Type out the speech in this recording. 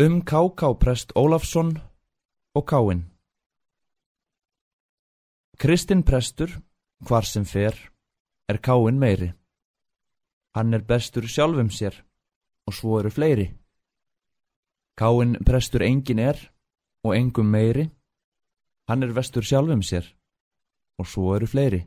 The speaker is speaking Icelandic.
Um K.K. Prest Ólafsson og Káin Kristinn prestur, hvar sem fer, er Káin meiri. Hann er bestur sjálfum sér og svo eru fleiri. Káin prestur engin er og engum meiri. Hann er vestur sjálfum sér og svo eru fleiri.